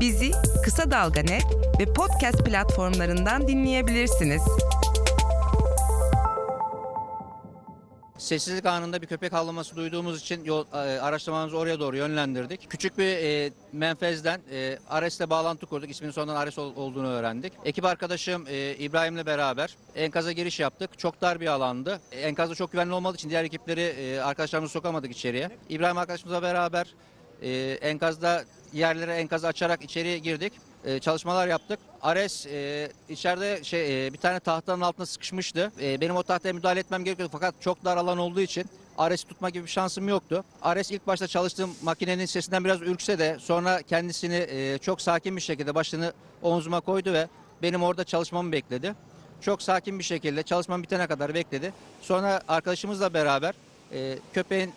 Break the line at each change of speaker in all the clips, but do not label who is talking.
Bizi Kısa Dalga Net ve podcast platformlarından dinleyebilirsiniz.
Sessizlik anında bir köpek havlaması duyduğumuz için yol, e, araştırmamızı oraya doğru yönlendirdik. Küçük bir e, menfezden e, Ares'le bağlantı kurduk. İsminin sonundan Ares ol- olduğunu öğrendik. Ekip arkadaşım e, İbrahim'le beraber enkaza giriş yaptık. Çok dar bir alandı. Enkazda çok güvenli olmadığı için diğer ekipleri e, arkadaşlarımızı sokamadık içeriye. İbrahim arkadaşımızla beraber e, enkazda yerlere enkazı açarak içeriye girdik. E, çalışmalar yaptık. Ares e, içeride şey e, bir tane tahtanın altına sıkışmıştı. E, benim o tahtaya müdahale etmem gerekiyordu fakat çok dar alan olduğu için Ares'i tutma gibi bir şansım yoktu. Ares ilk başta çalıştığım makinenin sesinden biraz ürkse de sonra kendisini e, çok sakin bir şekilde başını omzuma koydu ve benim orada çalışmamı bekledi. Çok sakin bir şekilde çalışmam bitene kadar bekledi. Sonra arkadaşımızla beraber e, köpeğin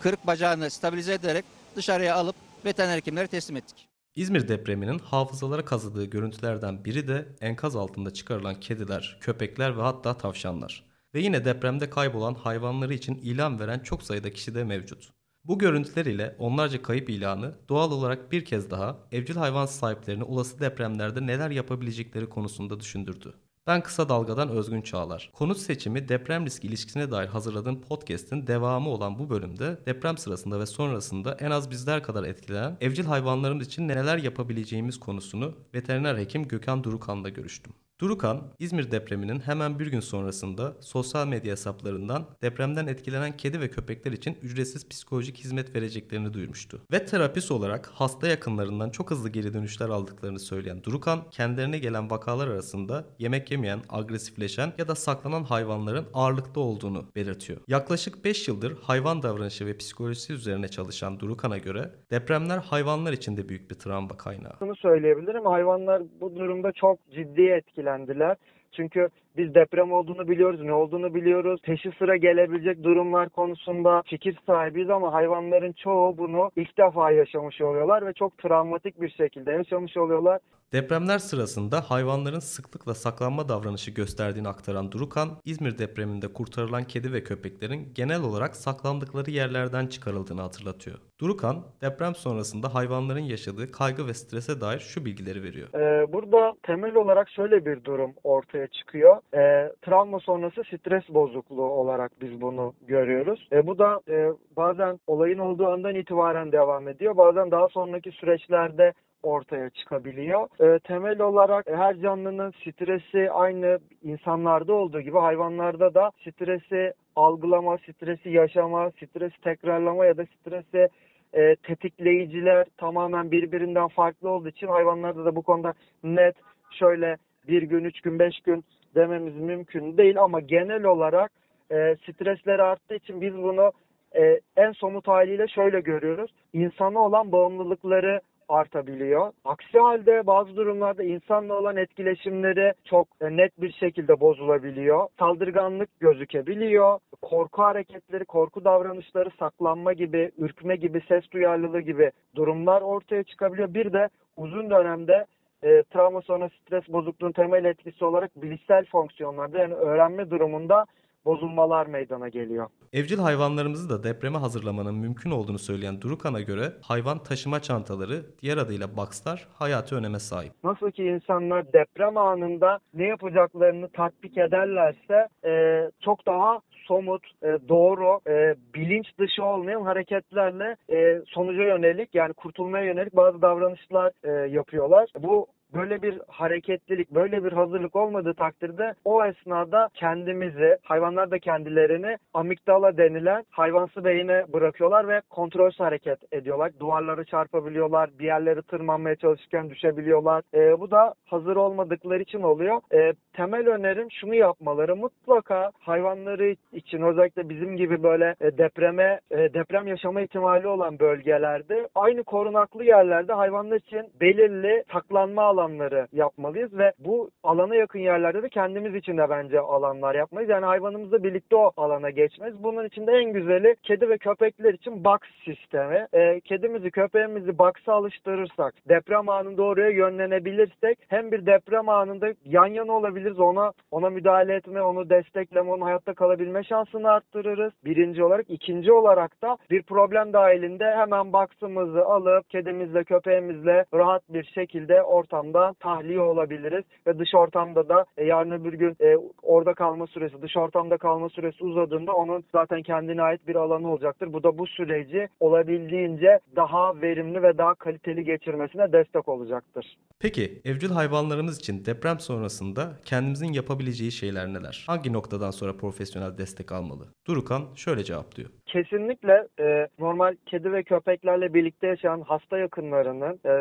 kırık bacağını stabilize ederek dışarıya alıp veteriner hekimlere teslim ettik.
İzmir depreminin hafızalara kazıdığı görüntülerden biri de enkaz altında çıkarılan kediler, köpekler ve hatta tavşanlar. Ve yine depremde kaybolan hayvanları için ilan veren çok sayıda kişi de mevcut. Bu görüntüler ile onlarca kayıp ilanı doğal olarak bir kez daha evcil hayvan sahiplerini olası depremlerde neler yapabilecekleri konusunda düşündürdü. Ben Kısa Dalga'dan Özgün Çağlar. Konut seçimi deprem riski ilişkisine dair hazırladığım podcast'in devamı olan bu bölümde deprem sırasında ve sonrasında en az bizler kadar etkilenen evcil hayvanlarımız için neler yapabileceğimiz konusunu veteriner hekim Gökhan Durukan'la görüştüm. Durukan, İzmir depreminin hemen bir gün sonrasında sosyal medya hesaplarından depremden etkilenen kedi ve köpekler için ücretsiz psikolojik hizmet vereceklerini duyurmuştu. Ve terapist olarak hasta yakınlarından çok hızlı geri dönüşler aldıklarını söyleyen Durukan, kendilerine gelen vakalar arasında yemek yemeyen, agresifleşen ya da saklanan hayvanların ağırlıkta olduğunu belirtiyor. Yaklaşık 5 yıldır hayvan davranışı ve psikolojisi üzerine çalışan Durukan'a göre depremler hayvanlar için de büyük bir travma kaynağı.
Şunu söyleyebilirim. Hayvanlar bu durumda çok ciddi etkilendiler. Çünkü biz deprem olduğunu biliyoruz, ne olduğunu biliyoruz. Peşi sıra gelebilecek durumlar konusunda fikir sahibiyiz ama hayvanların çoğu bunu ilk defa yaşamış oluyorlar ve çok travmatik bir şekilde yaşamış oluyorlar.
Depremler sırasında hayvanların sıklıkla saklanma davranışı gösterdiğini aktaran Durukan, İzmir depreminde kurtarılan kedi ve köpeklerin genel olarak saklandıkları yerlerden çıkarıldığını hatırlatıyor. Durukan, deprem sonrasında hayvanların yaşadığı kaygı ve strese dair şu bilgileri veriyor.
Ee, burada temel olarak şöyle bir durum ortaya çıkıyor. Ee, travma sonrası stres bozukluğu olarak biz bunu görüyoruz. Ee, bu da e, bazen olayın olduğu andan itibaren devam ediyor. Bazen daha sonraki süreçlerde ortaya çıkabiliyor. Ee, temel olarak her canlının stresi aynı insanlarda olduğu gibi hayvanlarda da stresi algılama, stresi yaşama, stresi tekrarlama ya da stresi e, tetikleyiciler tamamen birbirinden farklı olduğu için hayvanlarda da bu konuda net şöyle bir gün, üç gün, beş gün dememiz mümkün değil ama genel olarak e, stresleri arttığı için biz bunu e, en somut haliyle şöyle görüyoruz. İnsana olan bağımlılıkları artabiliyor. Aksi halde bazı durumlarda insanla olan etkileşimleri çok e, net bir şekilde bozulabiliyor. Saldırganlık gözükebiliyor. Korku hareketleri, korku davranışları, saklanma gibi, ürkme gibi, ses duyarlılığı gibi durumlar ortaya çıkabiliyor. Bir de uzun dönemde e, travma sonra stres bozukluğun temel etkisi olarak bilişsel fonksiyonlarda yani öğrenme durumunda bozulmalar meydana geliyor.
Evcil hayvanlarımızı da depreme hazırlamanın mümkün olduğunu söyleyen Durukan'a göre hayvan taşıma çantaları, diğer adıyla boxlar hayati öneme sahip.
Nasıl ki insanlar deprem anında ne yapacaklarını tatbik ederlerse e, çok daha somut, e, doğru, e, bilinç dışı olmayan hareketlerle e, sonuca yönelik yani kurtulmaya yönelik bazı davranışlar e, yapıyorlar. Bu böyle bir hareketlilik, böyle bir hazırlık olmadığı takdirde o esnada kendimizi, hayvanlar da kendilerini amigdala denilen hayvansı beyine bırakıyorlar ve kontrolsüz hareket ediyorlar. Duvarları çarpabiliyorlar, bir yerleri tırmanmaya çalışırken düşebiliyorlar. E, bu da hazır olmadıkları için oluyor. E, temel önerim şunu yapmaları mutlaka hayvanları için özellikle bizim gibi böyle e, depreme e, deprem yaşama ihtimali olan bölgelerde aynı korunaklı yerlerde hayvanlar için belirli saklanma alanları alanları yapmalıyız ve bu alana yakın yerlerde de kendimiz için de bence alanlar yapmalıyız. Yani hayvanımızla birlikte o alana geçmez. Bunun için de en güzeli kedi ve köpekler için box sistemi. E, kedimizi köpeğimizi box'a alıştırırsak, deprem anında oraya yönlenebilirsek hem bir deprem anında yan yana olabiliriz. Ona ona müdahale etme, onu destekleme, onun hayatta kalabilme şansını arttırırız. Birinci olarak. ikinci olarak da bir problem dahilinde hemen box'ımızı alıp kedimizle köpeğimizle rahat bir şekilde ortamda tahliye olabiliriz ve dış ortamda da e, yarın öbür gün e, orada kalma süresi, dış ortamda kalma süresi uzadığında onun zaten kendine ait bir alanı olacaktır. Bu da bu süreci olabildiğince daha verimli ve daha kaliteli geçirmesine destek olacaktır.
Peki evcil hayvanlarımız için deprem sonrasında kendimizin yapabileceği şeyler neler? Hangi noktadan sonra profesyonel destek almalı? Durukan şöyle cevaplıyor.
Kesinlikle e, normal kedi ve köpeklerle birlikte yaşayan hasta yakınlarının e,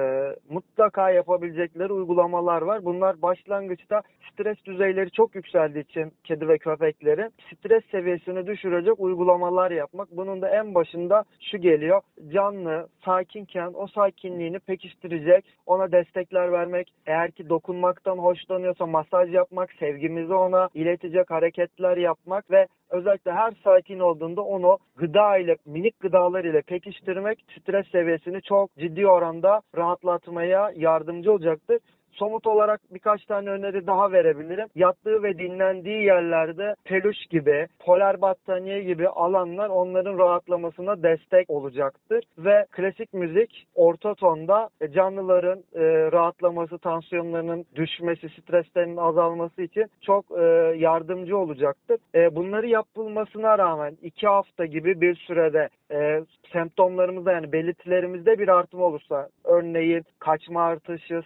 mutlaka yapabilecekleri uygulamalar var. Bunlar başlangıçta stres düzeyleri çok yükseldiği için kedi ve köpeklerin stres seviyesini düşürecek uygulamalar yapmak. Bunun da en başında şu geliyor. Canlı, sakinken o sakinliğini pekiştirecek, ona destekler vermek, eğer ki dokunmaktan hoşlanıyorsa masaj yapmak, sevgimizi ona iletecek hareketler yapmak ve özellikle her sakin olduğunda onu gıda ile minik gıdalar ile pekiştirmek stres seviyesini çok ciddi oranda rahatlatmaya yardımcı olacaktır. Somut olarak birkaç tane öneri daha verebilirim. Yattığı ve dinlendiği yerlerde peluş gibi, polar battaniye gibi alanlar onların rahatlamasına destek olacaktır. Ve klasik müzik orta tonda canlıların e, rahatlaması, tansiyonlarının düşmesi, streslerinin azalması için çok e, yardımcı olacaktır. E, bunları yapılmasına rağmen iki hafta gibi bir sürede e, semptomlarımızda yani belirtilerimizde bir artım olursa örneğin kaçma artışı,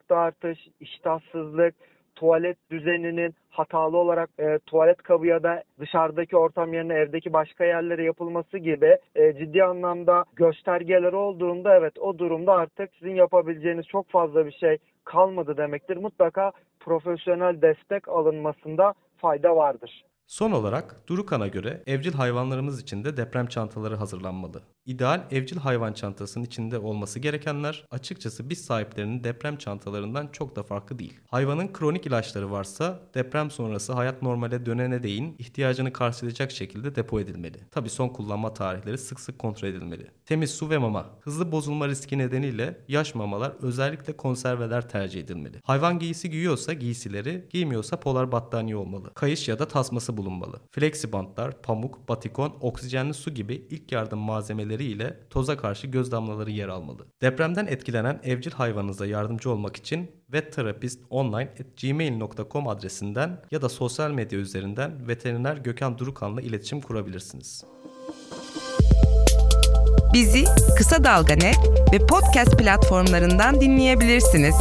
saldırganlıkta artış, iştahsızlık, tuvalet düzeninin hatalı olarak e, tuvalet kabı ya da dışarıdaki ortam yerine evdeki başka yerlere yapılması gibi e, ciddi anlamda göstergeler olduğunda evet o durumda artık sizin yapabileceğiniz çok fazla bir şey kalmadı demektir. Mutlaka profesyonel destek alınmasında fayda vardır.
Son olarak Durukan'a göre evcil hayvanlarımız için de deprem çantaları hazırlanmalı. İdeal evcil hayvan çantasının içinde olması gerekenler açıkçası biz sahiplerinin deprem çantalarından çok da farklı değil. Hayvanın kronik ilaçları varsa deprem sonrası hayat normale dönene değin ihtiyacını karşılayacak şekilde depo edilmeli. Tabi son kullanma tarihleri sık sık kontrol edilmeli. Temiz su ve mama. Hızlı bozulma riski nedeniyle yaş mamalar özellikle konserveler tercih edilmeli. Hayvan giysi giyiyorsa giysileri, giymiyorsa polar battaniye olmalı. Kayış ya da tasması bulunmalı. Fleksibantlar, pamuk, batikon, oksijenli su gibi ilk yardım malzemeleri ile toza karşı göz damlaları yer almalı. Depremden etkilenen evcil hayvanınıza yardımcı olmak için vetterapistonline.gmail.com adresinden ya da sosyal medya üzerinden veteriner Gökhan Durukan'la iletişim kurabilirsiniz.
Bizi Kısa Dalga ve podcast platformlarından dinleyebilirsiniz.